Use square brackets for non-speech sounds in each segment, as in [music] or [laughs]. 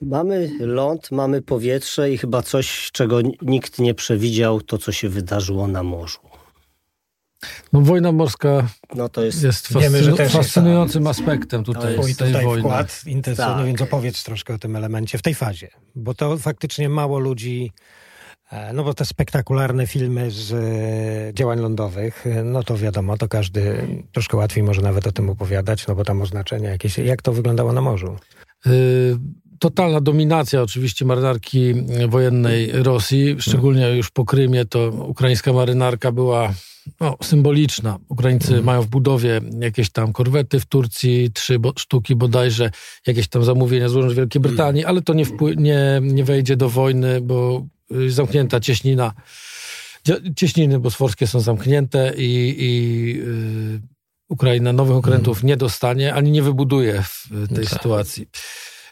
Mamy ląd, mamy powietrze i chyba coś, czego nikt nie przewidział, to co się wydarzyło na morzu. No, wojna morska no to jest, jest fascynu Wiemy, że też fascynującym jest, aspektem tutaj to jest, tej tutaj wojny. wkład intensywny, tak. więc opowiedz troszkę o tym elemencie w tej fazie, bo to faktycznie mało ludzi e, no bo te spektakularne filmy z e, działań lądowych, e, no to wiadomo, to każdy troszkę łatwiej może nawet o tym opowiadać, no bo tam oznaczenia jakieś. Jak to wyglądało na morzu? Y totalna dominacja oczywiście marynarki wojennej Rosji, szczególnie już po Krymie, to ukraińska marynarka była no, symboliczna. Ukraińcy mhm. mają w budowie jakieś tam korwety w Turcji, trzy bo, sztuki bodajże, jakieś tam zamówienia złożone z Wielkiej Brytanii, ale to nie, nie, nie wejdzie do wojny, bo y, zamknięta cieśnina, cieśniny bosforskie są zamknięte i, i yy, Ukraina nowych okrętów mhm. nie dostanie, ani nie wybuduje w tej tak. sytuacji.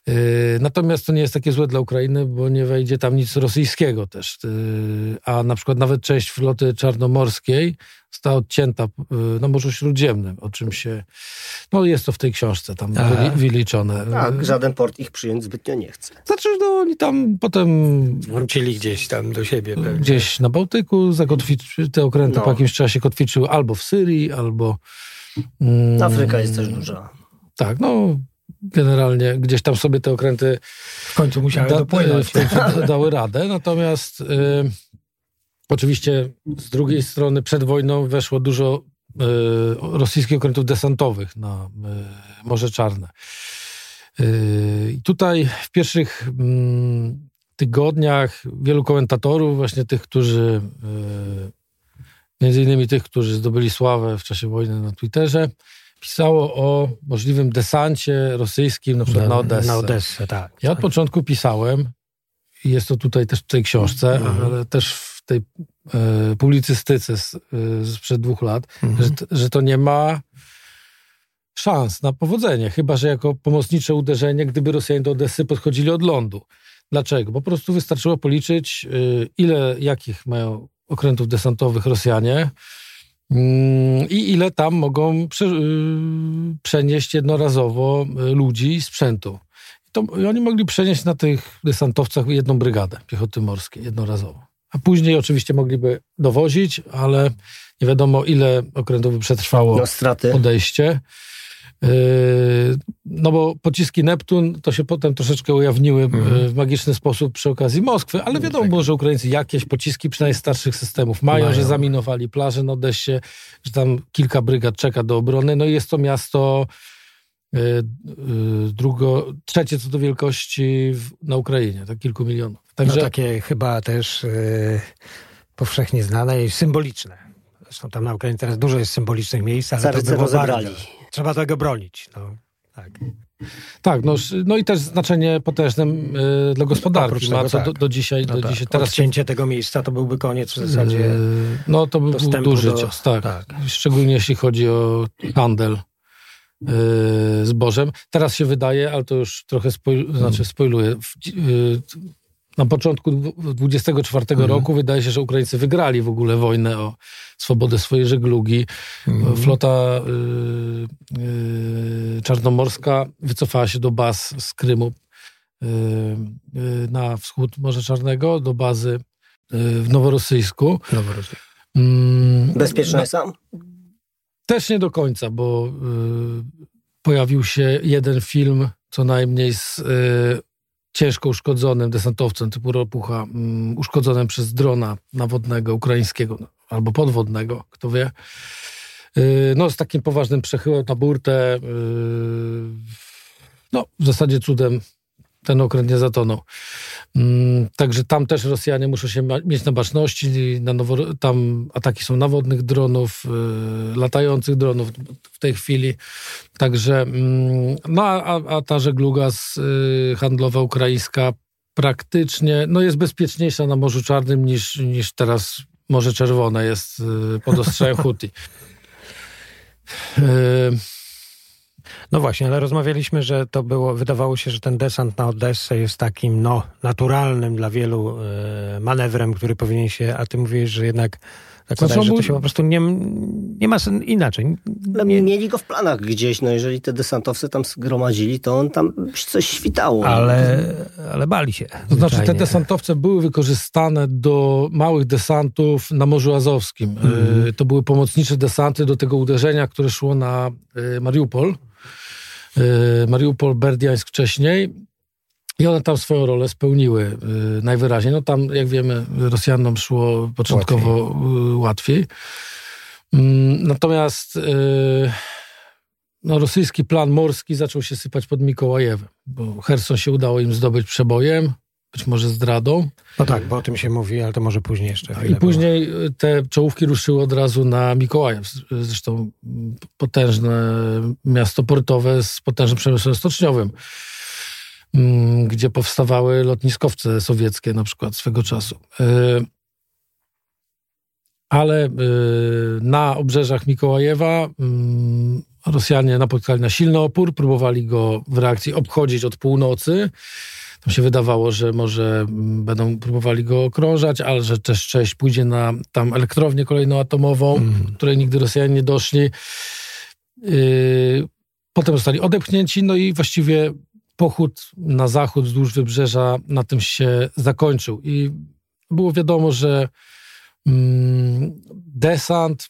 Yy, natomiast to nie jest takie złe dla Ukrainy, bo nie wejdzie tam nic rosyjskiego też. Yy, a na przykład nawet część floty czarnomorskiej została odcięta yy, na Morzu Śródziemnym, o czym się. No jest to w tej książce tam Aha. wyliczone. Tak, żaden port ich przyjąć zbytnio nie chce. Znaczy, no oni tam potem. Wrócili gdzieś tam do siebie. Pewnie. Gdzieś na Bałtyku zakotwiczy, te okręty no. po jakimś czasie kotwiczyły albo w Syrii, albo. Mm, Afryka jest też duża. Tak, no generalnie gdzieś tam sobie te okręty w końcu musiały da, dopłynąć. W końcu dały radę. Natomiast y, oczywiście z drugiej strony przed wojną weszło dużo y, rosyjskich okrętów desantowych na y, Morze Czarne. Y, I tutaj w pierwszych mm, tygodniach wielu komentatorów, właśnie tych, którzy y, między innymi tych, którzy zdobyli sławę w czasie wojny na Twitterze, pisało o możliwym desancie rosyjskim, na przykład na, Odessę. Na Odessę, tak. Ja od początku pisałem, i jest to tutaj też w tej książce, mhm. ale też w tej e, publicystyce z, e, sprzed dwóch lat, mhm. że, że to nie ma szans na powodzenie, chyba że jako pomocnicze uderzenie, gdyby Rosjanie do Odessy podchodzili od lądu. Dlaczego? Po prostu wystarczyło policzyć, e, ile jakich mają okrętów desantowych Rosjanie, i ile tam mogą y, przenieść jednorazowo y, ludzi i sprzętu. I, to, oni mogli przenieść na tych desantowcach jedną brygadę piechoty morskiej jednorazowo. A później oczywiście mogliby dowozić, ale nie wiadomo ile okrętów by przetrwało no, podejście. Yy, no bo pociski Neptun to się potem troszeczkę ujawniły mhm. w magiczny sposób przy okazji Moskwy, ale wiadomo tak. było, że Ukraińcy jakieś pociski przynajmniej starszych systemów mają, mają, że zaminowali plaże na Odessie, że tam kilka brygad czeka do obrony. No i jest to miasto yy, yy, drugo, trzecie co do wielkości w, na Ukrainie, tak kilku milionów. Także... No takie chyba też yy, powszechnie znane i symboliczne. Zresztą tam na Ukrainie teraz dużo jest symbolicznych miejsc, ale Caryce to rozebrali. Bardzo. Trzeba tego bronić. No, tak. Tak, no, no i też znaczenie potężne y, dla gospodarki ma, co tak. do, do, dzisiaj. No do tak. dzisiaj teraz Odcięcie tego miejsca to byłby koniec w zasadzie. Y, no to by był duży do... cios, tak. tak. Szczególnie jeśli chodzi o handel y, zbożem. Teraz się wydaje, ale to już trochę spoil, znaczy spoiluję. W, y, na początku 24 mhm. roku wydaje się, że Ukraińcy wygrali w ogóle wojnę o swobodę swojej żeglugi. Mhm. Flota y, y, czarnomorska wycofała się do baz z Krymu y, y na wschód Morza Czarnego, do bazy y, w Noworosyjsku. Noworosyjsku. Mm, Bezpieczne no, sam? Też nie do końca, bo y, pojawił się jeden film co najmniej z ciężko uszkodzonym desantowcem typu Ropucha, um, uszkodzonym przez drona nawodnego ukraińskiego albo podwodnego, kto wie. Yy, no, z takim poważnym przechyłem na burtę. Yy, no, w zasadzie cudem ten okręt nie zatonął. Mm, także tam też Rosjanie muszą się mieć na baczności. Na nowo, tam ataki są nawodnych dronów, y, latających dronów w tej chwili. Także, mm, no a, a ta żegluga z, y, handlowa ukraińska praktycznie no jest bezpieczniejsza na Morzu Czarnym niż, niż teraz Morze Czerwone jest y, pod ostrzałem [laughs] Huti. No właśnie, ale rozmawialiśmy, że to było, wydawało się, że ten desant na Odessę jest takim, no, naturalnym dla wielu e, manewrem, który powinien się, a ty mówisz, że jednak Zakładając, znaczy, że to się po prostu nie, nie ma inaczej. Nie... Mieli go w planach gdzieś, no jeżeli te desantowcy tam zgromadzili, to on tam coś świtało. Ale, ale bali się. To znaczy te desantowce były wykorzystane do małych desantów na Morzu Azowskim. Mm. To były pomocnicze desanty do tego uderzenia, które szło na y, Mariupol. Y, Mariupol, Berdiańsk wcześniej. I one tam swoją rolę spełniły y, najwyraźniej. No tam, jak wiemy, Rosjanom szło początkowo łatwiej. łatwiej. Mm, natomiast no, rosyjski plan morski zaczął się sypać pod Mikołajewem, bo Herson się udało im zdobyć przebojem, być może zdradą. No tak, bo o tym się mówi, ale to może później jeszcze. I później było. te czołówki ruszyły od razu na Mikołajew. Zresztą potężne miasto portowe z potężnym przemysłem stoczniowym, mm, gdzie powstawały lotniskowce sowieckie na przykład swego czasu. E, ale e, na obrzeżach Mikołajewa mm, Rosjanie napotkali na silny opór, próbowali go w reakcji obchodzić od północy. Tam się wydawało, że może będą próbowali go okrążać, ale że też część pójdzie na tam elektrownię kolejną atomową, mm. której nigdy Rosjanie nie doszli. Yy, potem zostali odepchnięci, no i właściwie pochód na zachód wzdłuż wybrzeża na tym się zakończył. I było wiadomo, że mm, desant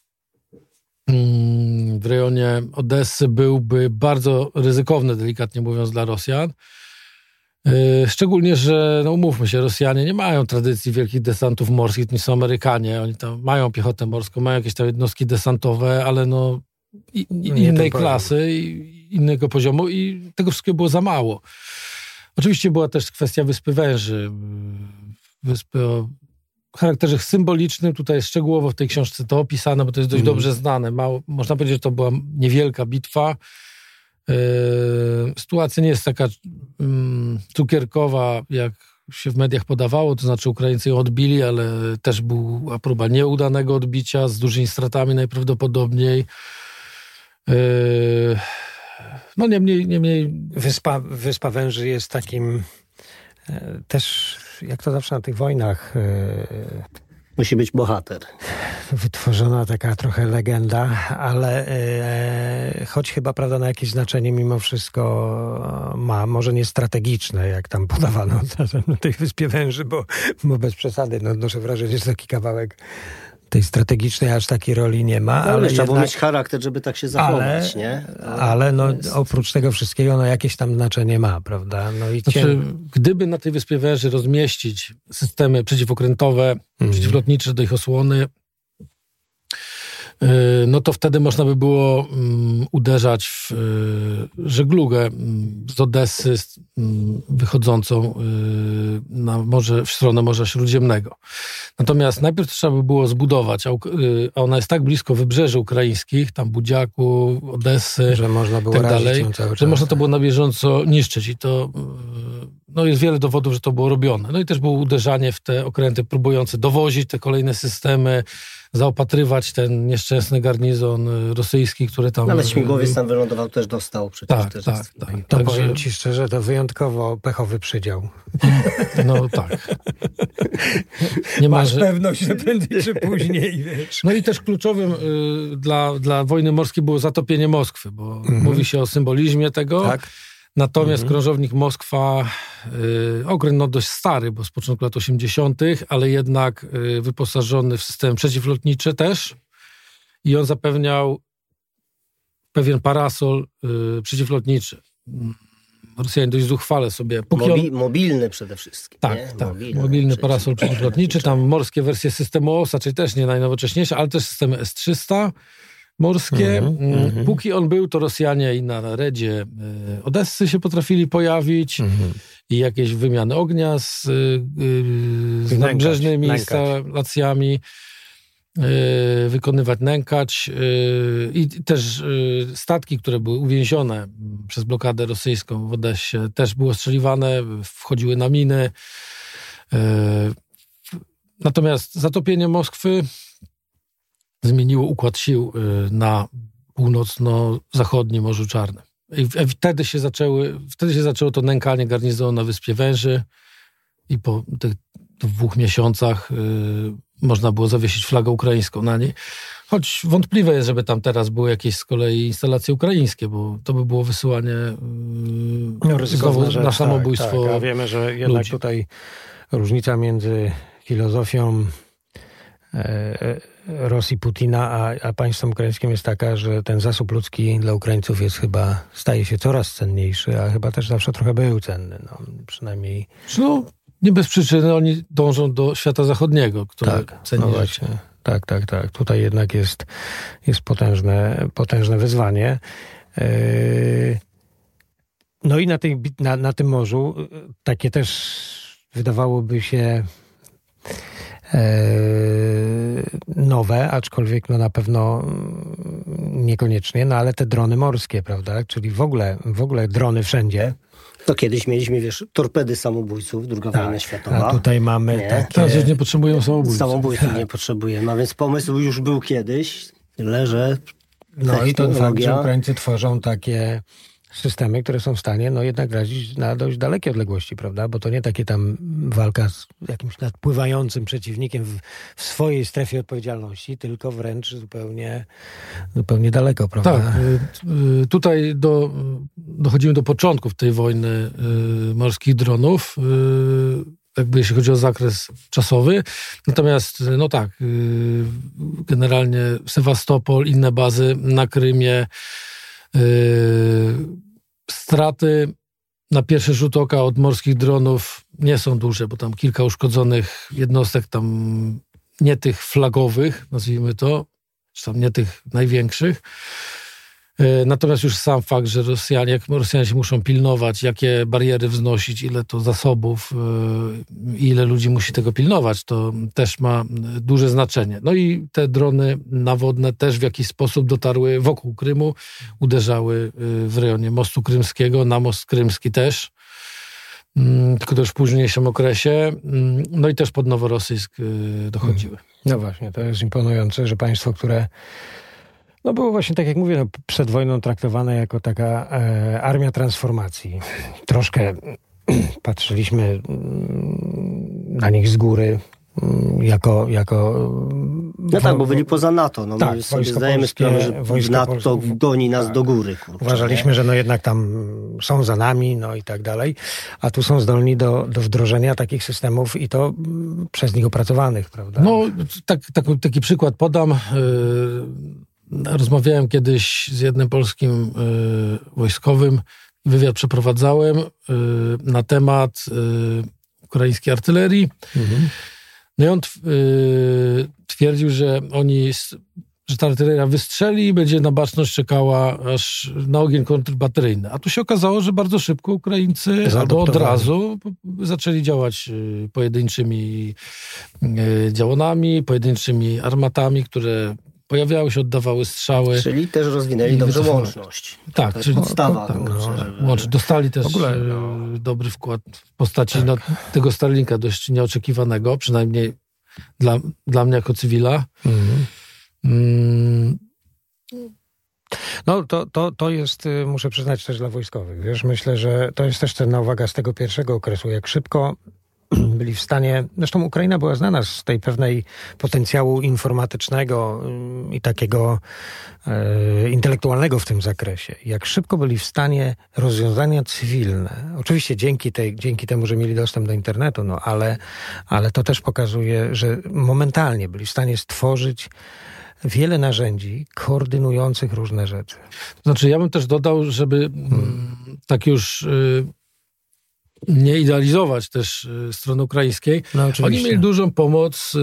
mm, w rejonie Odessy byłby bardzo ryzykowny, delikatnie mówiąc, dla Rosjan. Yy, szczególnie, że no umówmy się, Rosjanie nie mają tradycji wielkich desantów morskich, to nie są Amerykanie. Oni tam mają piechotę morską, mają jakieś tam jednostki desantowe, ale no i, no innej klasy, i, innego poziomu i tego wszystkiego było za mało. Oczywiście była też kwestia Wyspy Węży. Wyspy o charakterze symbolicznym. Tutaj jest szczegółowo w tej książce to opisane, bo to jest dość mm. dobrze znane. Mało, można powiedzieć, że to była niewielka bitwa sytuacja nie jest taka mm, cukierkowa, jak się w mediach podawało, to znaczy Ukraińcy ją odbili, ale też była próba nieudanego odbicia z dużymi stratami najprawdopodobniej. Yy, no niemniej... niemniej... Wyspa, Wyspa Węży jest takim e, też, jak to zawsze na tych wojnach e, Musi być bohater. Wytworzona taka trochę legenda, ale e, choć chyba prawda na jakieś znaczenie mimo wszystko ma, może nie strategiczne, jak tam podawano [laughs] na tej Wyspie Węży, bo, bo bez przesady, no, noszę wrażenie, że taki kawałek tej strategicznej aż takiej roli nie ma. No, ale, trzeba jednak, mieć charakter, żeby tak się zachować, ale, nie? ale no, jest... oprócz tego wszystkiego, no jakieś tam znaczenie ma, prawda? No i znaczy, Gdyby na tej Wyspie Węży rozmieścić systemy przeciwokrętowe, mm. przeciwlotnicze do ich osłony, no to wtedy można by było mm, uderzać w y, żeglugę mm, z Odessy mm, wychodzącą y, na morze, w stronę Morza Śródziemnego. Natomiast najpierw trzeba by było zbudować, a ona jest tak blisko wybrzeży ukraińskich, tam Budziaku, Odessy, że można było tak dalej, że można to było na bieżąco niszczyć i to no jest wiele dowodów, że to było robione. No i też było uderzanie w te okręty próbujące dowozić te kolejne systemy, zaopatrywać ten nieszczęsny garnizon y, rosyjski, który tam... Nawet śmigłowiec tam wylądował, też dostał przecież. Tak, też tak, jest... tak. To Także... powiem ci szczerze, to wyjątkowo pechowy przydział. No tak. Nie Masz że... pewność, że prędzej czy później, wiesz. No i też kluczowym y, dla, dla wojny morskiej było zatopienie Moskwy, bo mhm. mówi się o symbolizmie tego. Tak. Natomiast mhm. krążownik Moskwa, y, okręt no dość stary, bo z początku lat 80., ale jednak y, wyposażony w system przeciwlotniczy też. I on zapewniał pewien parasol y, przeciwlotniczy. Rosjanie dość zuchwale sobie... Mobi, on... Mobilny przede wszystkim. Tak, nie? tak. Mobilny, mobilny parasol przeciwlotniczy. Tam morskie wersje systemu OSA, czyli też nie najnowocześniejsze, ale też systemy S-300 morskie. Mm -hmm. Póki on był, to Rosjanie i na redzie e, Odessy się potrafili pojawić mm -hmm. i jakieś wymiany ognia z, e, z nabrzeżnymi instalacjami wykonywać nękać i też statki, które były uwięzione przez blokadę rosyjską w Odessie też były ostrzeliwane, wchodziły na miny. Natomiast zatopienie Moskwy zmieniło układ sił y, na północno-zachodnim Morzu Czarnym. I wtedy się, zaczęły, wtedy się zaczęło to nękanie garnizonu na Wyspie Węży i po tych dwóch miesiącach y, można było zawiesić flagę ukraińską na niej. Choć wątpliwe jest, żeby tam teraz były jakieś z kolei instalacje ukraińskie, bo to by było wysyłanie yy, no, znowu rzecz, na samobójstwo. Tak, tak. A wiemy, że jednak ludzi. tutaj różnica między filozofią Rosji Putina, a, a państwem ukraińskim jest taka, że ten zasób ludzki dla Ukraińców jest chyba, staje się coraz cenniejszy, a chyba też zawsze trochę był cenny, no, przynajmniej... No, nie bez przyczyny oni dążą do świata zachodniego, który tak, ceni no właśnie. Tak, tak, tak. Tutaj jednak jest, jest potężne, potężne wyzwanie. Yy, no i na, tej, na, na tym morzu takie też wydawałoby się E, nowe, aczkolwiek no na pewno niekoniecznie, no ale te drony morskie, prawda? Czyli w ogóle, w ogóle drony wszędzie. To kiedyś mieliśmy, wiesz, torpedy samobójców, druga tak, wojna światowa. A tutaj mamy nie. takie... Teraz już nie potrzebują samobójców. Samobójców nie potrzebujemy, a więc pomysł już był kiedyś, tyle że No i to fakt, że Ukraińcy tworzą takie systemy, które są w stanie no jednak razić na dość dalekie odległości, prawda? Bo to nie takie tam walka z jakimś nadpływającym przeciwnikiem w, w swojej strefie odpowiedzialności, tylko wręcz zupełnie, zupełnie daleko, prawda? Tak. Y, y, tutaj do, dochodzimy do początków tej wojny y, morskich dronów jakby jeśli chodzi o zakres czasowy. Natomiast, no tak, generalnie Sewastopol, inne bazy na Krymie, Straty na pierwszy rzut oka od morskich dronów nie są duże, bo tam kilka uszkodzonych jednostek, tam nie tych flagowych, nazwijmy to, czy tam nie tych największych. E, natomiast już sam fakt, że Rosjanie, jak Rosjanie się muszą pilnować, jakie bariery wznosić, ile to zasobów, e, ile ludzi musi tego pilnować, to też ma duże znaczenie. No i te drony nawodne też w jakiś sposób dotarły wokół Krymu, uderzały e, w rejonie mostu krymskiego, na most krymski też mm, tylko też w późniejszym okresie, mm, no i też pod Noworosyjsk dochodziły. No właśnie, to jest imponujące, że państwo, które no było właśnie tak jak mówię, no, przed wojną traktowane jako taka e, armia transformacji. Troszkę [clears throat] patrzyliśmy mm, na nich z góry, mm, jako, jako... No tak, bo byli poza NATO. No, tak, my sobie zdajemy sprawę, że NATO Polskie, goni nas tak. do góry. Kurczę, Uważaliśmy, nie? że no jednak tam są za nami, no i tak dalej, a tu są zdolni do, do wdrożenia takich systemów i to mm, przez nich opracowanych, prawda? No, tak, tak, taki przykład podam. Rozmawiałem kiedyś z jednym polskim y, wojskowym, wywiad przeprowadzałem y, na temat y, ukraińskiej artylerii. Mhm. No i on twierdził, że oni, że ta artyleria wystrzeli i będzie na baczność czekała aż na ogień kontrbateryjny. A tu się okazało, że bardzo szybko Ukraińcy albo od razu zaczęli działać pojedynczymi działonami, pojedynczymi armatami, które pojawiały się, oddawały strzały. Czyli też rozwinęli dobrze łączność. Tak, to czyli podstawa. Tak, no, żeby... Dostali też ogóle, e, no. dobry wkład w postaci tak. no, tego Starlinka dość nieoczekiwanego, przynajmniej dla, dla mnie jako cywila. Mhm. Mm. No to, to, to jest, y, muszę przyznać też dla wojskowych. Wiesz, myślę, że to jest też cenna uwaga z tego pierwszego okresu, jak szybko [clears throat] byli w stanie, zresztą Ukraina była znana z tej pewnej potencjału informatycznego mm, i takiego e, intelektualnego w tym zakresie. Jak szybko byli w stanie rozwiązania cywilne, oczywiście dzięki, tej, dzięki temu, że mieli dostęp do internetu, no ale, ale to też pokazuje, że momentalnie byli w stanie stworzyć wiele narzędzi koordynujących różne rzeczy. Znaczy, ja bym też dodał, żeby hmm. tak już y, nie idealizować też y, strony ukraińskiej. No, Oni mieli dużą pomoc y,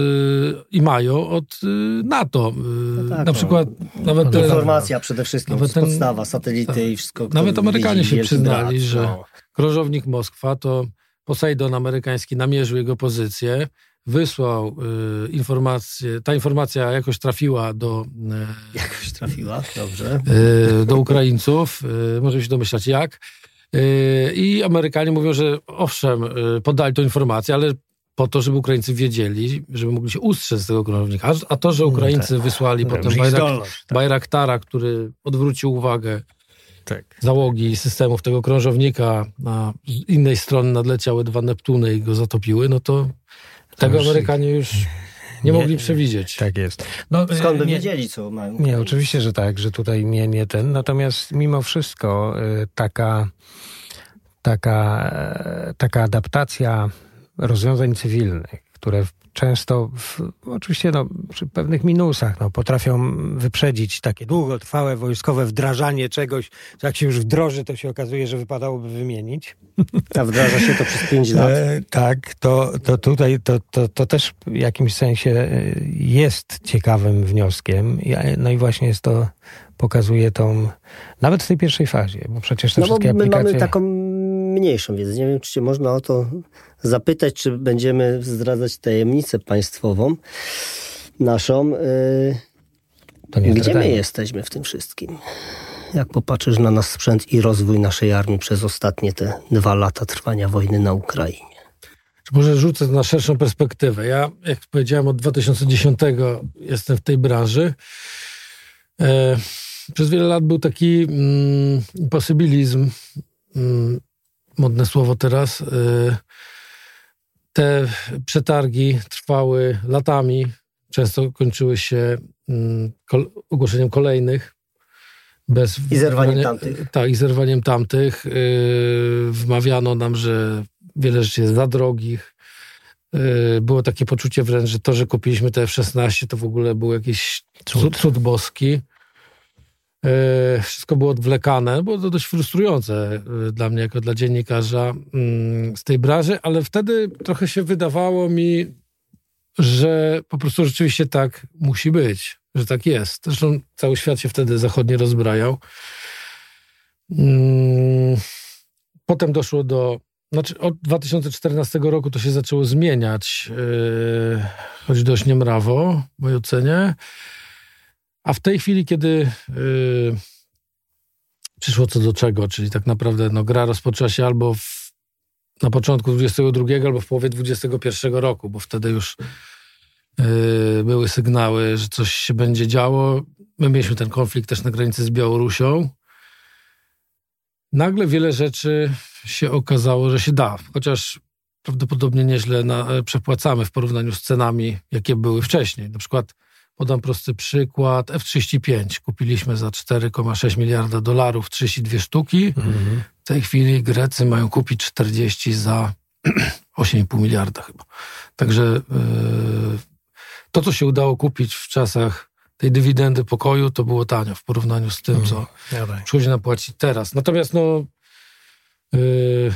i mają od y, NATO. No tak, na no. przykład no. nawet... Informacja przede wszystkim, nawet ten, podstawa, satelity tak. i wszystko. Nawet Amerykanie się przyznali, że no. krążownik Moskwa to Poseidon amerykański namierzył jego pozycję, wysłał y, informację, ta informacja jakoś trafiła do... Y, [laughs] jakoś trafiła, dobrze. Y, do Ukraińców, może się domyślać jak. Yy, I Amerykanie mówią, że owszem, yy, podali tę informację, ale po to, żeby Ukraińcy wiedzieli, żeby mogli się ustrzec z tego krążownika. A to, że Ukraińcy tak. wysłali potem Bajrak, tak. Bajraktara, który odwrócił uwagę tak. załogi systemów tego krążownika, a z innej strony nadleciały dwa Neptuny i go zatopiły, no to tego Amerykanie już Nie, nie mogli przewidzieć. Tak jest. No, Skąd by nie, wiedzieli, co mają? Nie, oczywiście, że tak, że tutaj nie, nie ten. Natomiast mimo wszystko y, taka, taka, e, taka adaptacja rozwiązań cywilnych, które często, w, oczywiście no, przy pewnych minusach, no, potrafią wyprzedzić takie długotrwałe wojskowe wdrażanie czegoś, jak się już wdroży, to się okazuje, że wypadałoby wymienić. A wdraża się to przez pięć lat. E, tak, to, to tutaj to, to, to też w jakimś sensie e, jest ciekawym wnioskiem. No i właśnie jest to, pokazuje tą, nawet w tej pierwszej fazie, bo przecież te no wszystkie bo my aplikacje... mamy taką mniejszą wiedzę. Nie wiem, czy się można o to zapytać, czy będziemy zdradzać tajemnicę państwową naszą. Y, gdzie my jesteśmy w tym wszystkim? Jak popatrzysz na nasz sprzęt i rozwój naszej armii przez ostatnie te dwa lata trwania wojny na Ukrainie? Może rzucę na szerszą perspektywę. Ja, jak powiedziałem, od 2010 jestem w tej branży. E, przez wiele lat był taki mm, imposybilizm, mm, modne słowo teraz. E, te przetargi trwały latami, często kończyły się mm, kol ogłoszeniem kolejnych. Bez I zerwaniem tamtych. Tak, i zerwaniem tamtych. Yy, wmawiano nam, że wiele rzeczy jest za drogich. Yy, było takie poczucie wręcz, że to, że kupiliśmy te F-16, to w ogóle był jakiś cud, cud boski. E, wszystko było odwlekane. Było to dość frustrujące e, dla mnie, jako dla dziennikarza mm, z tej branży, ale wtedy trochę się wydawało mi, że po prostu rzeczywiście tak musi być, że tak jest. Zresztą cały świat się wtedy zachodnie rozbrajał. Mm, potem doszło do. Znaczy, od 2014 roku to się zaczęło zmieniać, e, choć dość niemrawo, w mojej ocenie. A w tej chwili, kiedy yy, przyszło co do czego, czyli tak naprawdę no, gra rozpoczęła się albo w, na początku 22 albo w połowie 21 roku, bo wtedy już yy, były sygnały, że coś się będzie działo. My mieliśmy ten konflikt też na granicy z Białorusią. Nagle wiele rzeczy się okazało, że się da, chociaż prawdopodobnie nieźle na, przepłacamy w porównaniu z cenami, jakie były wcześniej. Na przykład Podam prosty przykład. F-35 kupiliśmy za 4,6 miliarda dolarów, 32 sztuki. Mhm. W tej chwili Grecy mają kupić 40 za [clears throat] 8,5 miliarda chyba. Także yy, to, co się udało kupić w czasach tej dywidendy pokoju, to było tanio w porównaniu z tym, co mhm. przychodzi nam płacić teraz. Natomiast no, yy,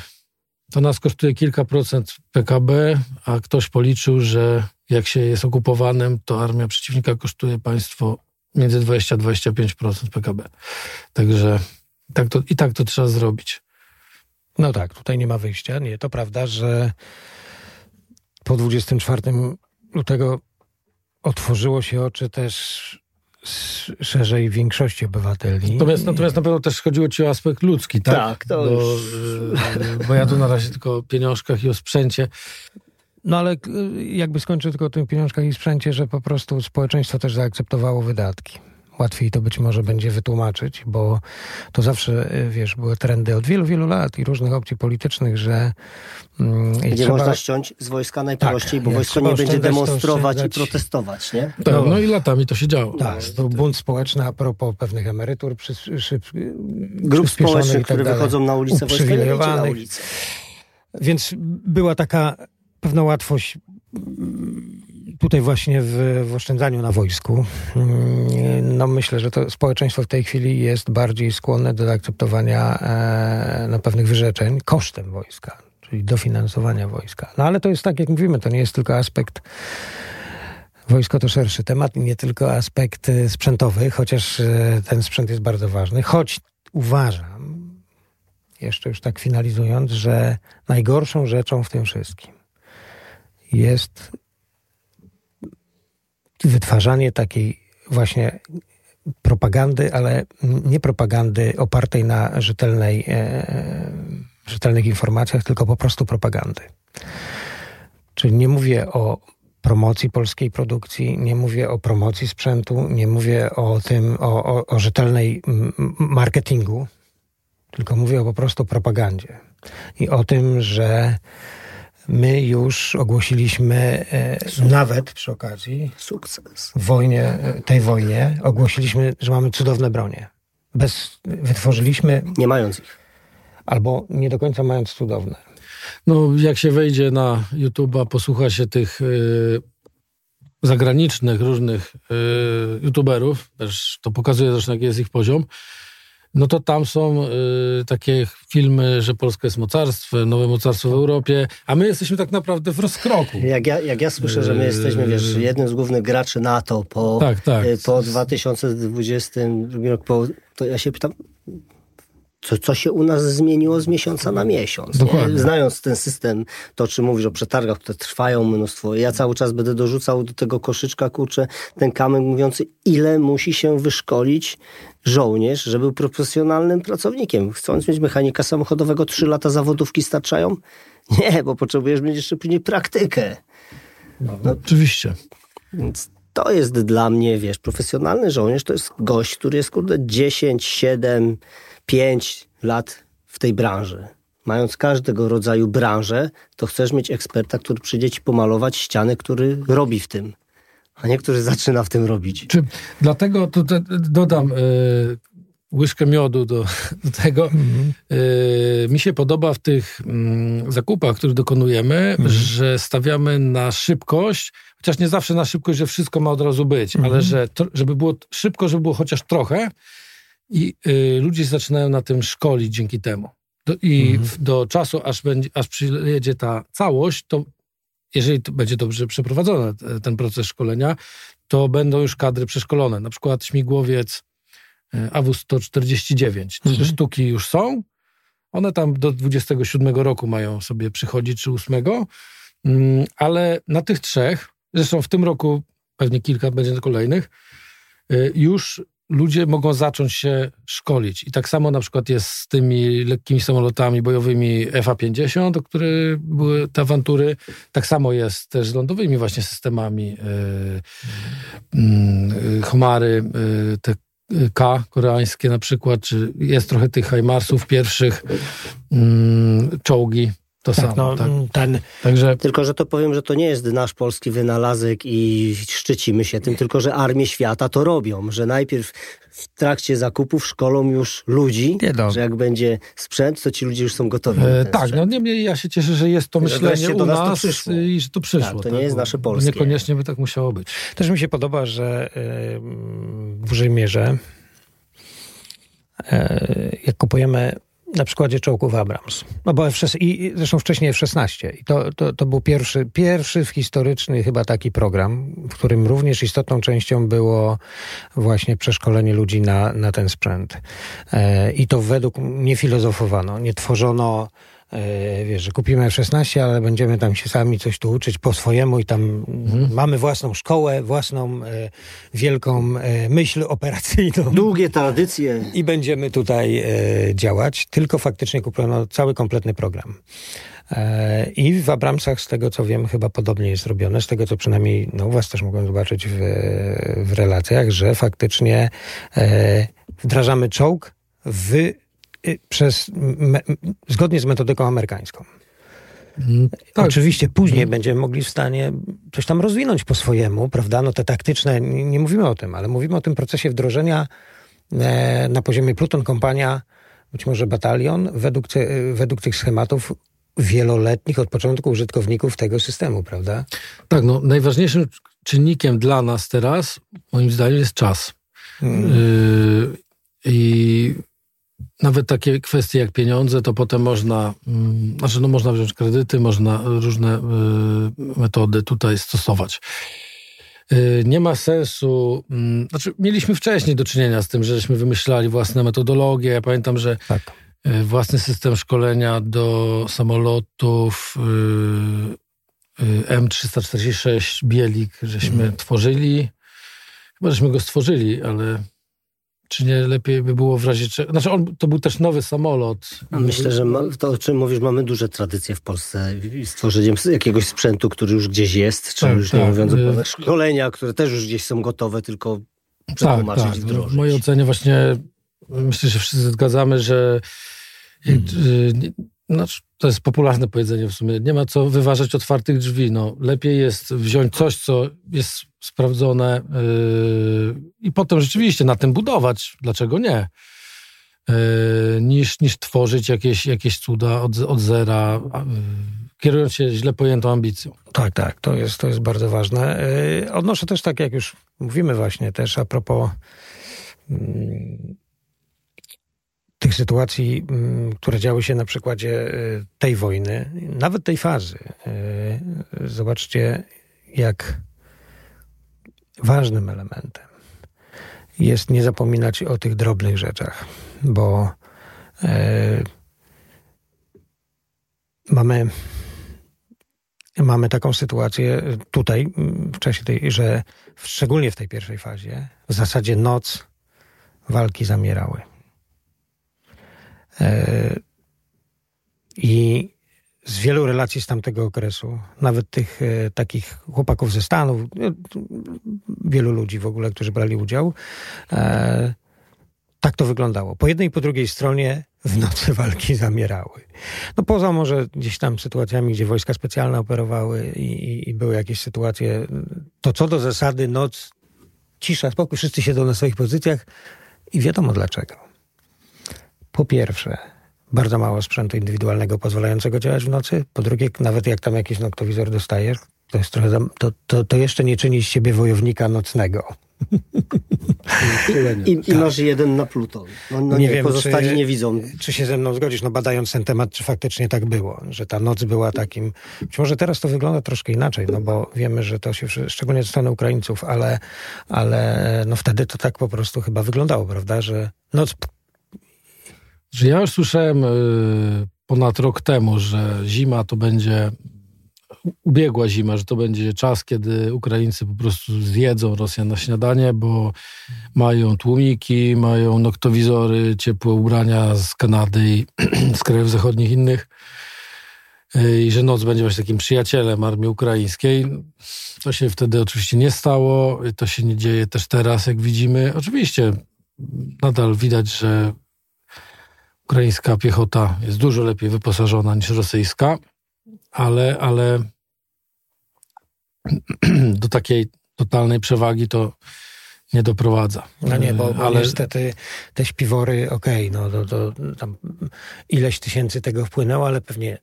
to nas kosztuje kilka procent PKB, a ktoś policzył, że jak się jest okupowanym, to armia przeciwnika kosztuje państwo między 20 a 25% PKB. Także tak to, i tak to trzeba zrobić. No tak, tutaj nie ma wyjścia. Nie, to prawda, że po 24 lutego otworzyło się oczy też szerzej większości obywateli. Natomiast, natomiast na pewno też chodziło ci o aspekt ludzki, tak? Tak, to bo, już... bo ja tu na razie tylko o pieniążkach i o sprzęcie. No ale jakby skończył tylko o tym pieniążkach i sprzęcie, że po prostu społeczeństwo też zaakceptowało wydatki. Łatwiej to być może będzie wytłumaczyć, bo to zawsze, y, wiesz, były trendy od wielu, wielu lat i różnych opcji politycznych, że... Mm, nie trzeba... można ściąć z wojska najprościej, tak, bo wojsko nie będzie demonstrować i protestować, nie? Tak, no, no i latami to się działo. Tak, był bunt społeczny a propos pewnych emerytur przy, szyb, grup społecznych, tak które wychodzą na ulicę, wojsko nie na ulicę. Więc była taka pewna łatwość tutaj właśnie w, w oszczędzaniu na wojsku. No myślę, że to społeczeństwo w tej chwili jest bardziej skłonne do zaakceptowania e, no, pewnych wyrzeczeń kosztem wojska, czyli dofinansowania wojska. No ale to jest tak, jak mówimy, to nie jest tylko aspekt Wojsko to szerszy temat, nie tylko aspekt sprzętowy, chociaż e, ten sprzęt jest bardzo ważny. Choć uważam, jeszcze już tak finalizując, że najgorszą rzeczą w tym wszystkim jest wytwarzanie takiej właśnie propagandy, ale nie propagandy opartej na rzetelnej, e, rzetelnych informacjach, tylko po prostu propagandy. Czyli nie mówię o promocji polskiej produkcji, nie mówię o promocji sprzętu, nie mówię o tym, o, o, o rzetelnej marketingu, tylko mówię o po prostu propagandzie. I o tym, że My już ogłosiliśmy e, nawet przy okazji sukces. Wojnie, e, tej wojnie ogłosiliśmy, że mamy cudowne bronie. Bez, wytworzyliśmy. Nie mając ich. Albo nie do końca mając cudowne. No, jak się wejdzie na YouTube'a, posłucha się tych y, zagranicznych różnych y, YouTuberów, też to pokazuje zresztą, jaki jest ich poziom, no to tam są y, takie filmy, że Polska jest mocarstwem, nowe mocarstwo w Europie, a my jesteśmy tak naprawdę w rozkroku. Jak ja, jak ja słyszę, że my jesteśmy, wiesz, jednym z głównych graczy NATO po, tak, tak. po 2022 roku, to ja się pytam, co, co się u nas zmieniło z miesiąca na miesiąc. Znając ten system, to czy mówisz o przetargach, które trwają mnóstwo. Ja cały czas będę dorzucał do tego koszyczka, kurczę, ten kamyk mówiący, ile musi się wyszkolić żołnierz, żeby był profesjonalnym pracownikiem. Chcąc mieć mechanika samochodowego, trzy lata zawodówki starczają? Nie, bo potrzebujesz mieć jeszcze później praktykę. No, no, oczywiście. Więc to jest dla mnie, wiesz, profesjonalny żołnierz to jest gość, który jest, kurde, 10, 7, 5 lat w tej branży. Mając każdego rodzaju branżę, to chcesz mieć eksperta, który przyjdzie ci pomalować ściany, który robi w tym, a nie który zaczyna w tym robić. Czy, dlatego to, to, dodam y, łyżkę miodu do, [laughs] do tego. Mhm. Y, mi się podoba w tych y, zakupach, które dokonujemy, mhm. że stawiamy na szybkość, chociaż nie zawsze na szybkość, że wszystko ma od razu być, ale mhm. że to, żeby było szybko, żeby było chociaż trochę, i y, ludzie zaczynają na tym szkolić dzięki temu. Do, I mhm. w, do czasu, aż, będzie, aż przyjedzie ta całość, to jeżeli to będzie dobrze przeprowadzony ten proces szkolenia, to będą już kadry przeszkolone. Na przykład śmigłowiec y, AW-149. Trzy mhm. sztuki już są. One tam do 27 roku mają sobie przychodzić, czy 8. Mm, ale na tych trzech, zresztą w tym roku pewnie kilka będzie kolejnych, y, już ludzie mogą zacząć się szkolić. I tak samo na przykład jest z tymi lekkimi samolotami bojowymi FA-50, o które były te awantury. Tak samo jest też z lądowymi właśnie systemami yy, yy, Homary, yy, te K koreańskie na przykład, czy jest trochę tych Heimarsów pierwszych, mm, czołgi to tak, samo. No, tak. ten... Także... Tylko, że to powiem, że to nie jest nasz polski wynalazek i szczycimy się tym, tylko, że armie świata to robią, że najpierw w trakcie zakupów szkolą już ludzi, no. że jak będzie sprzęt, to ci ludzie już są gotowi. E, tak, sprzęt. no niemniej ja się cieszę, że jest to myślenie u nas, nas to i że to przyszło. Tak, to nie tak, jest nasze polskie. Niekoniecznie by tak musiało być. Też mi się podoba, że yy, w dużej mierze yy, jak kupujemy na przykładzie czołgów Abrams. No bo F i zresztą wcześniej F-16. I to, to, to był pierwszy, pierwszy historyczny chyba taki program, w którym również istotną częścią było właśnie przeszkolenie ludzi na, na ten sprzęt. E, I to według nie filozofowano, nie tworzono wiesz, że kupimy F-16, ale będziemy tam się sami coś tu uczyć po swojemu i tam mhm. mamy własną szkołę, własną e, wielką e, myśl operacyjną. Długie tradycje. I będziemy tutaj e, działać, tylko faktycznie kupiono cały kompletny program. E, I w Abramsach, z tego co wiem, chyba podobnie jest robione, z tego co przynajmniej no, u was też mogłem zobaczyć w, w relacjach, że faktycznie e, wdrażamy czołg w przez, me, zgodnie z metodyką amerykańską. Mm, tak. Oczywiście później mm. będziemy mogli w stanie coś tam rozwinąć po swojemu, prawda? No te taktyczne, nie, nie mówimy o tym, ale mówimy o tym procesie wdrożenia e, na poziomie pluton, kompania, być może batalion, według, te, według tych schematów wieloletnich od początku użytkowników tego systemu, prawda? Tak, no najważniejszym czynnikiem dla nas teraz, moim zdaniem, jest czas. Hmm. Y, I nawet takie kwestie jak pieniądze, to potem można, mm, znaczy no można wziąć kredyty, można różne y, metody tutaj stosować. Y, nie ma sensu, mm, znaczy mieliśmy wcześniej do czynienia z tym, żeśmy wymyślali własne metodologie. Ja pamiętam, że tak. Y, własny system szkolenia do samolotów M346 Bielik, żeśmy mhm. tworzyli. Chyba żeśmy go stworzyli, ale czy nie lepiej by było w razie czego? Znaczy, on, to był też nowy samolot. Myślę, że ma, to, o czym mówisz, mamy duże tradycje w Polsce stworzeniem jakiegoś sprzętu, który już gdzieś jest, czy tak, już tak. nie mówiąc o szkolenia, które też już gdzieś są gotowe, tylko przetłumaczyć tak, tak. i wdrożyć. W mojej ocenie właśnie myślę, że wszyscy zgadzamy, że hmm. Znaczy, to jest popularne powiedzenie w sumie. Nie ma co wyważać otwartych drzwi. No, lepiej jest wziąć coś, co jest sprawdzone yy, i potem rzeczywiście na tym budować. Dlaczego nie? Yy, niż, niż tworzyć jakieś, jakieś cuda od, od zera, yy, kierując się źle pojętą ambicją. Tak, tak, to jest, to jest bardzo ważne. Yy, odnoszę też tak, jak już mówimy właśnie też a propos mm, tych sytuacji, mm, które działy się na przykładzie y, tej wojny, nawet tej fazy. Y, zobaczcie, jak ważnym elementem jest nie zapominać o tych drobnych rzeczach, bo e, mamy, mamy taką sytuację tutaj, w czasie tej, że szczególnie w tej pierwszej fazie, w zasadzie noc walki zamierały. E, I z wielu relacji z tamtego okresu, nawet tych e, takich chłopaków ze Stanów, e, wielu ludzi w ogóle, którzy brali udział, tak to wyglądało. Po jednej i po drugiej stronie w nocy walki zamierały. No poza może gdzieś tam sytuacjami, gdzie wojska specjalne operowały i, i, i były jakieś sytuacje, to co do zasady noc, cisza, spokój, wszyscy siedzą na swoich pozycjach i wiadomo dlaczego. Po pierwsze, bardzo mało sprzętu indywidualnego pozwalającego działać w nocy. Po drugie, nawet jak tam jakiś noktowizor dostajesz, to, jest trochę, to, to, to jeszcze nie czyni z ciebie wojownika nocnego. I, i, i masz jeden na Pluton. No, no nie, nie wiem, pozostali czy, nie widzą. Czy się ze mną zgodzisz, no badając ten temat, czy faktycznie tak było, że ta noc była takim... Być może teraz to wygląda troszkę inaczej, no bo wiemy, że to się, szczególnie ze strony Ukraińców, ale, ale no wtedy to tak po prostu chyba wyglądało, prawda, że noc że ja już słyszałem y, ponad rok temu, że zima to będzie ubiegła zima, że to będzie czas, kiedy Ukraińcy po prostu zjedzą Rosjan na śniadanie, bo mają tłumiki, mają noktowizory, ciepłe ubrania z Kanady i [clears throat] z krajów zachodnich innych y, i że noc będzie właśnie takim przyjacielem armii ukraińskiej. To się wtedy oczywiście nie stało, to się nie dzieje też teraz, jak widzimy. Oczywiście nadal widać, że Ukraińska piechota jest dużo lepiej wyposażona niż rosyjska, ale, ale [clears throat] do takiej totalnej przewagi to nie doprowadza. No nie, bo, bo ale... niestety te śpiwory, okej, okay, no to, to tam ileś tysięcy tego wpłynęło, ale pewnie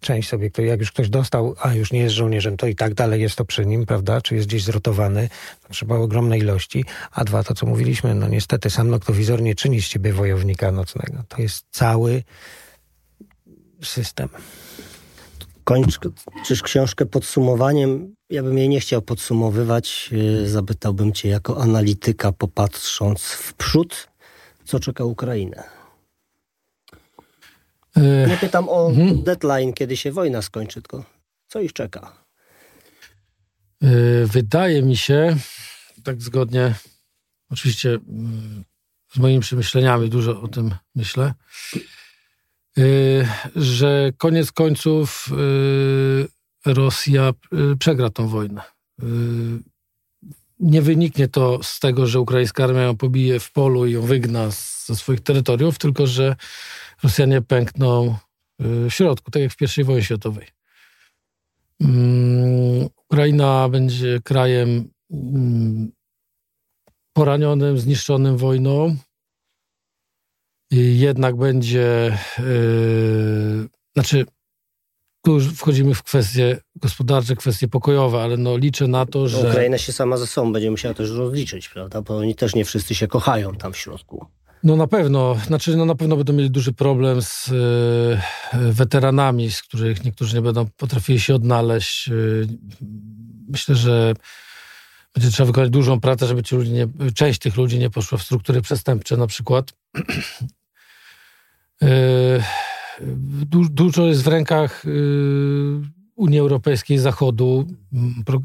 część sobie, kto, jak już ktoś dostał, a już nie jest żołnierzem, to i tak dalej jest to przy nim, prawda? Czy jest gdzieś zrotowany, to trzeba ogromnej ilości. A dwa, to co mówiliśmy, no niestety sam noktowizor nie czyni z ciebie wojownika nocnego. To jest cały system. Kończysz książkę podsumowaniem. Ja bym jej nie chciał podsumowywać. Y, zapytałbym cię jako analityka, popatrząc w przód, co czeka Ukrainę. E, Nie pytam o mhm. deadline, kiedy się wojna skończy, tylko co ich czeka? E, wydaje mi się, tak zgodnie, oczywiście mm, z moimi przemyśleniami dużo o tym myślę, e, że koniec końców Rosja przegra tą wojnę. Nie wyniknie to z tego, że ukraińska armia ją pobije w polu i ją wygna ze swoich terytoriów, tylko że Rosjanie pękną y, w środku, tak jak w I wojnie światowej. Mm, Ukraina będzie krajem mm, poranionym, zniszczonym wojną. Jednak będzie, yy, znaczy, tu już wchodzimy w kwestie gospodarcze, kwestie pokojowe, ale no liczę na to, że... Ukraina się sama ze sobą będzie musiała też rozliczyć, prawda? Bo oni też nie wszyscy się kochają tam w środku. No na pewno, znaczy no na pewno będą mieli duży problem z y, weteranami, z których niektórzy nie będą potrafili się odnaleźć. Y, myślę, że będzie trzeba wykonać dużą pracę, żeby ci ludzie nie, część tych ludzi nie poszła w struktury przestępcze na przykład. y, du, dużo jest w rękach Unii Europejskiej, Zachodu. Pro,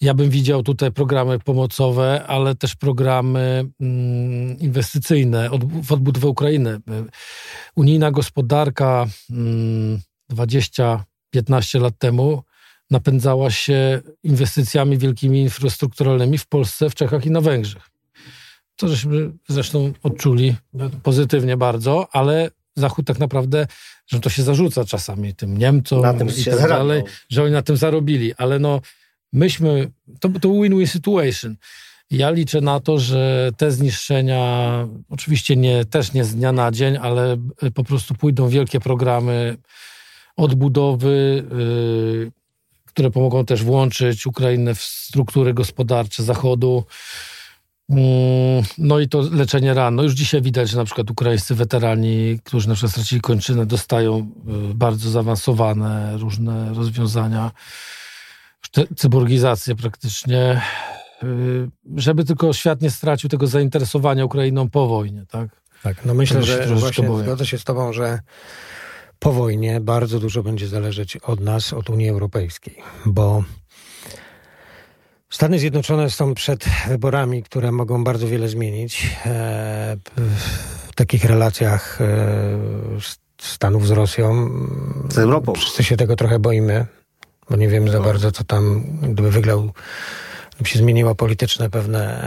ja bym widział tutaj programy pomocowe, ale też programy mm, inwestycyjne w odbudowę Ukrainy. Unijna gospodarka 20-15 mm, lat temu napędzała się inwestycjami wielkimi infrastrukturalnymi w Polsce, w Czechach i na Węgrzech. To żeśmy zresztą odczuli pozytywnie bardzo, ale Zachód tak naprawdę, że to się zarzuca czasami tym Niemcom na tym i tak dalej, że oni na tym zarobili, ale no myśmy, to, to win-win situation. Ja liczę na to, że te zniszczenia, oczywiście nie, też nie z dnia na dzień, ale po prostu pójdą wielkie programy odbudowy, yy, które pomogą też włączyć Ukrainę w struktury gospodarcze Zachodu. Mm, no i to leczenie ran. No już dzisiaj widać, że na przykład ukraińscy weterani, którzy na przykład stracili kończynę, dostają y, bardzo zaawansowane różne rozwiązania. Cyborgizację praktycznie, y, żeby tylko świat nie stracił tego zainteresowania Ukrainą po wojnie, tak? Tak, no myślę, że właśnie zgodzę się z tobą, że po wojnie bardzo dużo będzie zależeć od nas, od Unii Europejskiej, bo Stany Zjednoczone są przed wyborami, które mogą bardzo wiele zmienić e, w takich relacjach e, Stanów z Rosją. Z Europą. Wszyscy się tego trochę boimy, bo nie wiemy za no. bardzo, co tam, gdyby wygrał się zmieniło polityczne pewne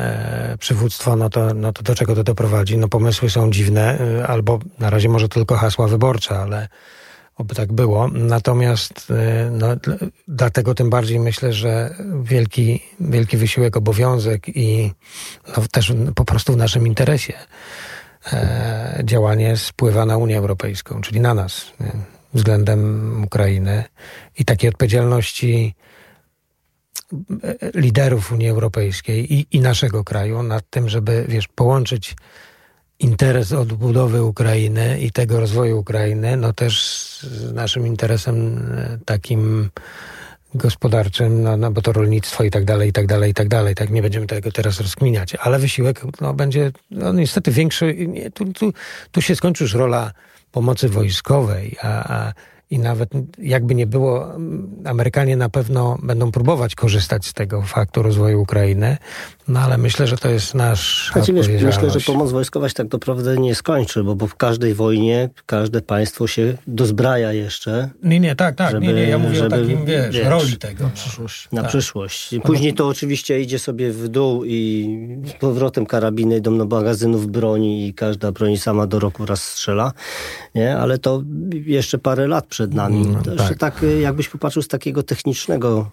e, przywództwo, no to, no to do czego to doprowadzi? No pomysły są dziwne, e, albo na razie może tylko hasła wyborcze, ale oby tak było. Natomiast e, no, dlatego tym bardziej myślę, że wielki, wielki wysiłek, obowiązek i no, też po prostu w naszym interesie e, działanie spływa na Unię Europejską, czyli na nas nie? Względem Ukrainy i takiej odpowiedzialności liderów Unii Europejskiej i, i naszego kraju nad tym, żeby wiesz, połączyć interes odbudowy Ukrainy i tego rozwoju Ukrainy, no też z naszym interesem e, takim gospodarczym, no, no bo to rolnictwo i tak dalej, i tak dalej, i tak dalej. Tak nie będziemy tego teraz rozkminiać, ale wysiłek no, będzie no, niestety większy. Nie, tu, tu, tu się skończy już rola pomocy wojskowej, a, a i nawet jakby nie było, Amerykanie na pewno będą próbować korzystać z tego faktu rozwoju Ukrainy, no ale myślę, że to jest nasz znaczy, wiesz, Myślę, że pomoc wojskowa się tak naprawdę nie skończy, bo, bo w każdej wojnie każde państwo się dozbraja jeszcze. Nie, nie, tak, tak, żeby, nie, nie, ja mówię żeby, o takim, wiesz, wiesz roli tego. Na przyszłość. Na tak. przyszłość. Później to oczywiście idzie sobie w dół i z powrotem karabiny idą do magazynów broni i każda broni sama do roku raz strzela, nie? Ale to jeszcze parę lat przed nami. No, to tak. tak jakbyś popatrzył z takiego technicznego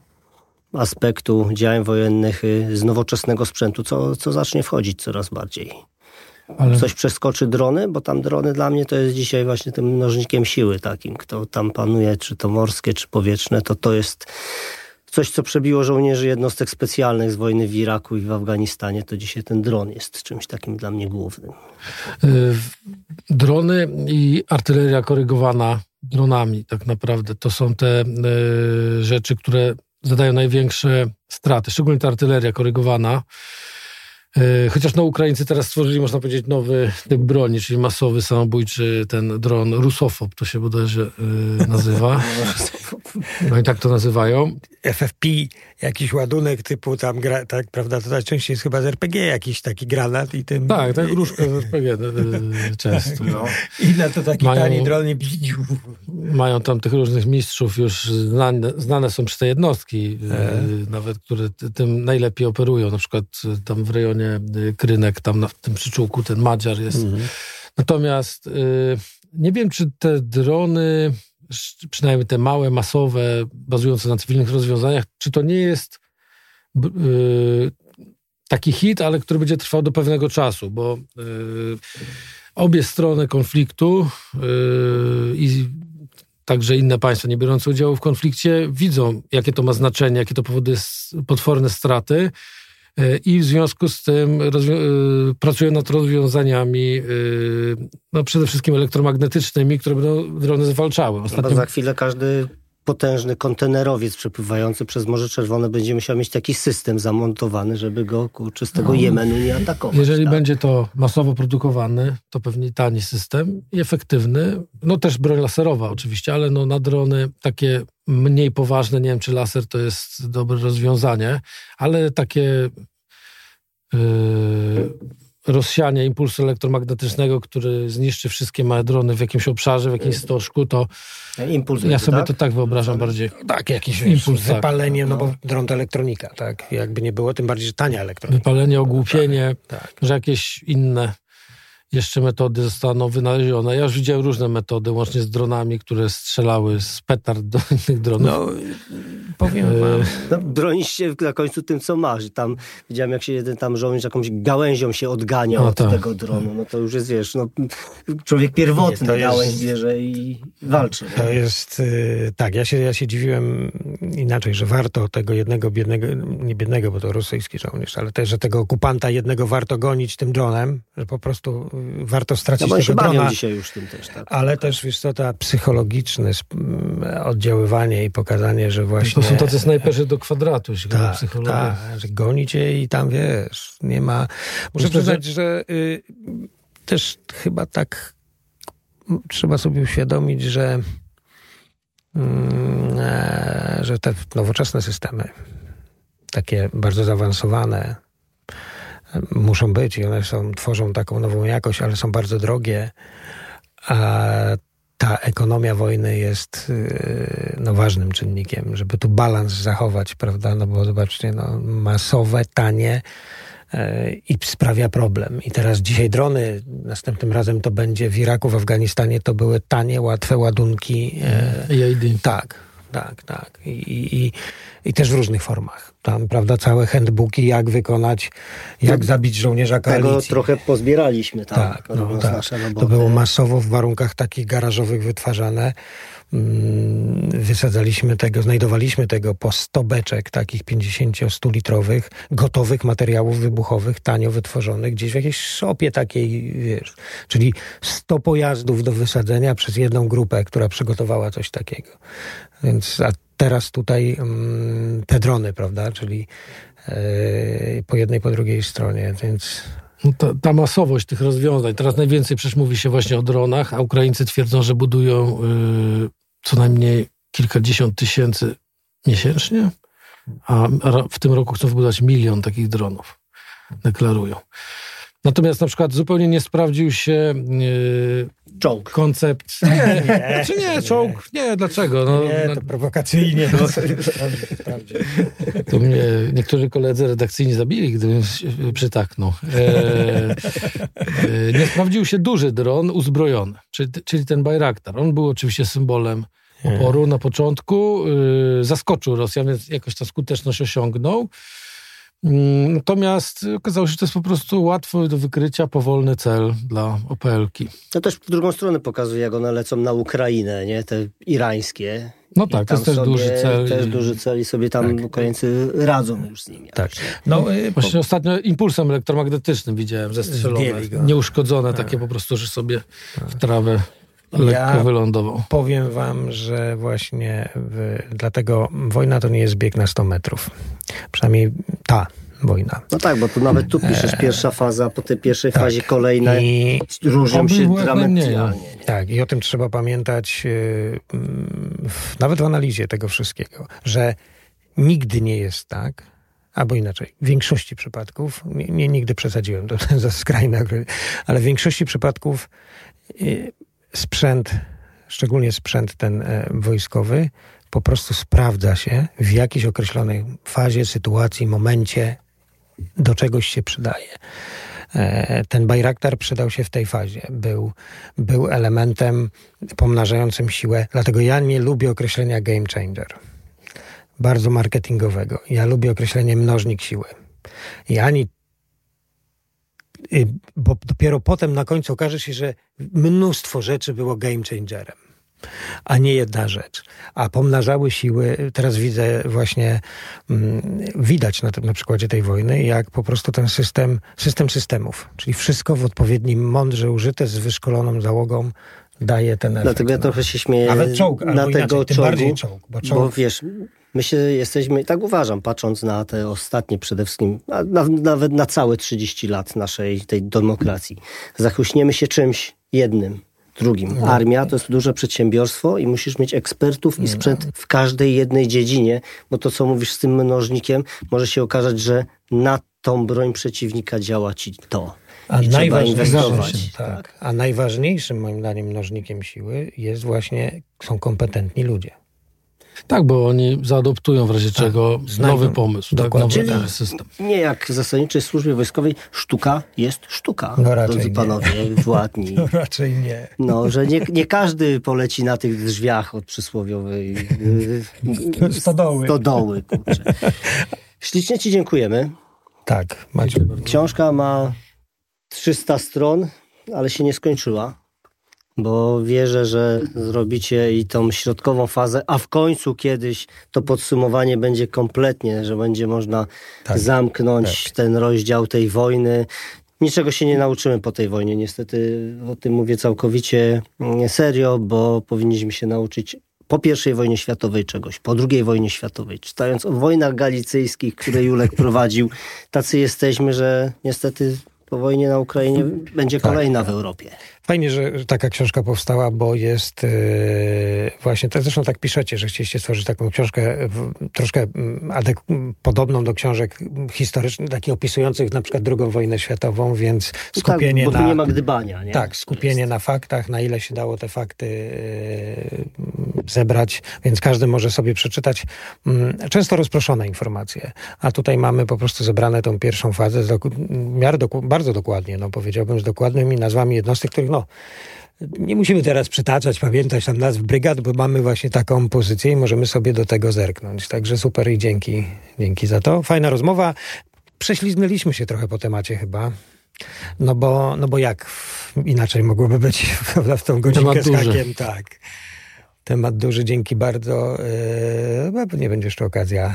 aspektu działań wojennych, y, z nowoczesnego sprzętu, co, co zacznie wchodzić coraz bardziej. Ale... Coś przeskoczy drony, bo tam drony dla mnie to jest dzisiaj właśnie tym mnożnikiem siły takim. Kto tam panuje, czy to morskie, czy powietrzne, to to jest coś, co przebiło żołnierzy jednostek specjalnych z wojny w Iraku i w Afganistanie, to dzisiaj ten dron jest czymś takim dla mnie głównym. Y, drony i artyleria korygowana dronami tak naprawdę. To są te y, rzeczy, które zadają największe straty, szczególnie ta artyleria korygowana. E, chociaż no, Ukraińcy teraz stworzyli, można powiedzieć, nowy typ broni, czyli masowy samobójczy ten dron Rusofob, to się bodajże yy, nazywa. [laughs] No i tak to nazywają. FFP, jakiś ładunek typu tam, gra, tak, prawda, to najczęściej jest chyba z RPG jakiś taki granat i tym... Tak, tak, różka z RPG yy, często. No. I na to taki mają, tani dron nie Mają tam tych różnych mistrzów już znane, znane są te jednostki, yy, nawet które tym najlepiej operują, na przykład tam w rejonie Krynek, tam na tym przyczółku ten Madziar jest. Mhm. Natomiast y, nie wiem, czy te drony, przynajmniej te małe, masowe, bazujące na cywilnych rozwiązaniach, czy to nie jest y, taki hit, ale który będzie trwał do pewnego czasu, bo obie strony konfliktu i także inne państwa nie biorące udziału w konflikcie widzą, jakie to ma znaczenie, jakie to powoduje potworne straty i w związku z tym e, pracują nad rozwiązaniami e, no przede wszystkim elektromagnetycznymi, które będą drony zwalczały. Ostatnio... Za chwilę każdy potężny kontenerowiec przepływający przez Morze Czerwone będzie musiał mieć taki system zamontowany, żeby go kurczę, z tego no, Jemenu nie atakować. Jeżeli tak? będzie to masowo produkowany, to pewnie tani system i efektywny. No też broń laserowa oczywiście, ale no na drony takie mniej poważne, nie wiem czy laser to jest dobre rozwiązanie, ale takie yy, rozsianie impulsu elektromagnetycznego, który zniszczy wszystkie małe drony w jakimś obszarze, w jakimś stożku, to Impuls ja sobie tak? to tak wyobrażam bardziej. Tak, jakiś impuls, tak. wypalenie, no, no bo dron to elektronika, tak? Jakby nie było, tym bardziej, że tania elektronika. Wypalenie, ogłupienie, tak, tak. że jakieś inne jeszcze metody zostaną wynalezione. Ja już widziałem różne metody, łącznie z dronami, które strzelały z petard do [laughs] innych dronów. No, powiem e, wam. No, bronisz się na końcu tym, co masz. Tam widziałem, jak się jeden tam żołnierz jakąś gałęzią się odganiał od tak. tego dronu. No to już jest, wiesz, no, człowiek pierwotny Nie, gałęź jest, bierze i walczy. To nie? jest, y, tak, ja się, ja się dziwiłem inaczej, że warto tego jednego biednego, nie biednego, bo to rosyjski żołnierz, ale też, że tego okupanta jednego warto gonić tym dronem, że po prostu warto stracić no, tego drona. dzisiaj już tym też, tak. Ale też, wiesz co, to psychologiczne oddziaływanie i pokazanie, że właśnie... To są tacy snajperzy do kwadratu, jeśli tak, psychologia. Tak, że gonicie i tam, wiesz, nie ma... Muszę Myślę, przyznać, że, że y, też chyba tak trzeba sobie uświadomić, że mm, e, że te nowoczesne systemy, takie bardzo zaawansowane, muszą być i one są, tworzą taką nową jakość, ale są bardzo drogie, a ta ekonomia wojny jest y, no, ważnym czynnikiem, żeby tu balans zachować, prawda? No bo zobaczcie, no, masowe, tanie y, i sprawia problem. I teraz dzisiaj drony, następnym razem to będzie w Iraku, w Afganistanie, to były tanie, łatwe ładunki. EID. Tak, tak, tak. I, i, I też w różnych formach. Tam, prawda, całe handbooki, jak wykonać, jak zabić żołnierza koalicji. Tego trochę pozbieraliśmy tam. Tak, no, tak. To było masowo w warunkach takich garażowych wytwarzane. Mm, wysadzaliśmy tego, znajdowaliśmy tego po 100 beczek, takich 50-100 litrowych, gotowych materiałów wybuchowych, tanio wytworzonych, gdzieś w jakiejś szopie takiej, wiesz, czyli 100 pojazdów do wysadzenia przez jedną grupę, która przygotowała coś takiego. Więc, a teraz tutaj mm, te drony, prawda, czyli yy, po jednej, po drugiej stronie, więc no ta, ta, masowość tych rozwiązań. Teraz najwięcej przecież mówi się właśnie o dronach, a Ukraińcy twierdzą, że budują yy, co najmniej kilkadziesiąt tysięcy miesięcznie, a w tym roku chcą wybudować milion takich dronów. Deklarują. Natomiast na przykład zupełnie nie sprawdził się yy, czołg. koncept. Nie, nie, czy nie, czołg, nie, dlaczego? No, nie, to prowokacyjnie. [laughs] No, to mnie niektórzy koledzy redakcyjni zabili, gdybym przytaknął. E, e, nie sprawdził się duży dron uzbrojony, czyli, czyli ten Bayraktar. On był oczywiście symbolem oporu na początku. Yy, zaskoczył Rosjan, więc jakoś ta skuteczność osiągnął. Mm, natomiast okazało się, że to jest po prostu łatwy do wykrycia, powolny cel dla OPL-ki. To też w drugą stronę pokazuje, jak one lecą na Ukrainę, nie? Te irańskie. No tak, to jest też duży cel. Też i... duży cel i sobie tam tak. Ukraińcy radzą już z nimi. Tak. No, y, Właśnie po... ostatnio impulsem elektromagnetycznym widziałem zestrzelone, nieuszkodzone, takie po prostu, że sobie w trawę lekko ja wylądował. Powiem wam, że właśnie w, dlatego wojna to nie jest bieg na 100 metrów. Przynajmniej ta wojna. No tak, bo tu nawet tu piszesz pierwsza faza, po tej pierwszej tak. fazie kolejne I różnią się dramatycznie. Tak, i o tym trzeba pamiętać yy, nawet w analizie tego wszystkiego, że nigdy nie jest tak, albo inaczej, w większości przypadków, nie, nie nigdy przesadziłem, to [laughs] za skrajne, ale w większości przypadków yy, sprzęt, szczególnie sprzęt ten e, wojskowy, po prostu sprawdza się w jakiejś określonej fazie, sytuacji, momencie, do czegoś się przydaje. E, ten Bayraktar przydał się w tej fazie. Był, był elementem pomnażającym siłę. Dlatego ja nie lubię określenia game changer. Bardzo marketingowego. Ja lubię określenie mnożnik siły. I ani bo dopiero potem na końcu okaże się, że mnóstwo rzeczy było game changerem a nie jedna rzecz. A pomnażały siły, teraz widzę właśnie, mm, widać na, tym, na przykładzie tej wojny, jak po prostu ten system, system systemów, czyli wszystko w odpowiednim, mądrze użyte, z wyszkoloną załogą, daje ten efekt. Dlatego ja no. trochę się śmieję Nawet czołg, na tego inaczej, czołgu, czołg, bo, czołg... bo wiesz, My się jesteśmy, tak uważam, patrząc na te ostatnie przede wszystkim, na, nawet na całe 30 lat naszej tej demokracji, zachuśniemy się czymś jednym, drugim. No. Armia to jest duże przedsiębiorstwo i musisz mieć ekspertów i sprzęt w każdej jednej dziedzinie, bo to, co mówisz z tym mnożnikiem, może się okazać, że na tą broń przeciwnika działa ci to. A, najważniejszym, tak. tak. A najważniejszym moim zdaniem mnożnikiem siły jest właśnie, są kompetentni ludzie. Tak, bo oni zaadoptują w razie tak, czego nowy pomysł, tak, nowy Czyli system. Nie jak w zasadniczej służbie wojskowej, sztuka jest sztuka, no raczej drodzy panowie władni. [laughs] No raczej nie. No, że nie, nie każdy poleci na tych drzwiach od przysłowiowej stodoły. stodoły kurczę. Ślicznie ci dziękujemy. Tak, macie. Książka ma 300 stron, ale się nie skończyła bo wierzę, że zrobicie i tą środkową fazę, a w końcu kiedyś to podsumowanie będzie kompletnie, że będzie można tak, zamknąć tak. ten rozdział tej wojny. Niczego się nie nauczymy po tej wojnie, niestety o tym mówię całkowicie serio, bo powinniśmy się nauczyć po I wojnie światowej czegoś, po II wojnie światowej, czytając o wojnach galicyjskich, które Julek [laughs] prowadził, tacy jesteśmy, że niestety po wojnie na Ukrainie będzie tak. kolejna w Europie. Fajnie, że taka książka powstała, bo jest yy, właśnie, to zresztą tak piszecie, że chcieliście stworzyć taką książkę w, troszkę mm, adek- podobną do książek historycznych, takich opisujących na przykład II wojnę światową, więc no tak, skupienie tak, bo na... nie ma gdybania, nie? Tak, skupienie na faktach, na ile się dało te fakty yy, zebrać, więc każdy może sobie przeczytać. Yy, często rozproszone informacje, a tutaj mamy po prostu zebrane tą pierwszą fazę do, miar doku- bardzo dokładnie, no powiedziałbym z dokładnymi nazwami jednostek, których no nie musimy teraz przytaczać, pamiętać tam nazw brygad, bo mamy właśnie taką pozycję i możemy sobie do tego zerknąć. Także super i dzięki, dzięki za to. Fajna rozmowa. Prześliznęliśmy się trochę po temacie chyba. No bo, no bo jak inaczej mogłoby być prawda, [laughs] w tą godzinkę Temat z hakiem, duży. tak. Temat duży, dzięki bardzo. Yy, nie będzie jeszcze okazja.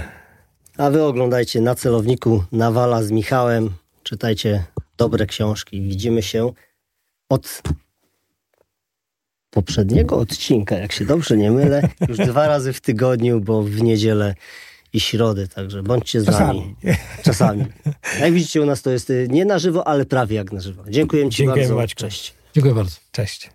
A wy oglądajcie na celowniku Nawala z Michałem. Czytajcie dobre książki. Widzimy się od poprzedniego odcinka, jak się dobrze nie mylę, [laughs] już dwa razy w tygodniu, bo w niedzielę i środę, także bądźcie z Czasami. nami. Czasami. [laughs] Jak widzicie u nas to jest nie na żywo, ale prawie jak na żywo. Dziękuję Ci bardzo. Maćku. Cześć. Dziękuję bardzo. Cześć.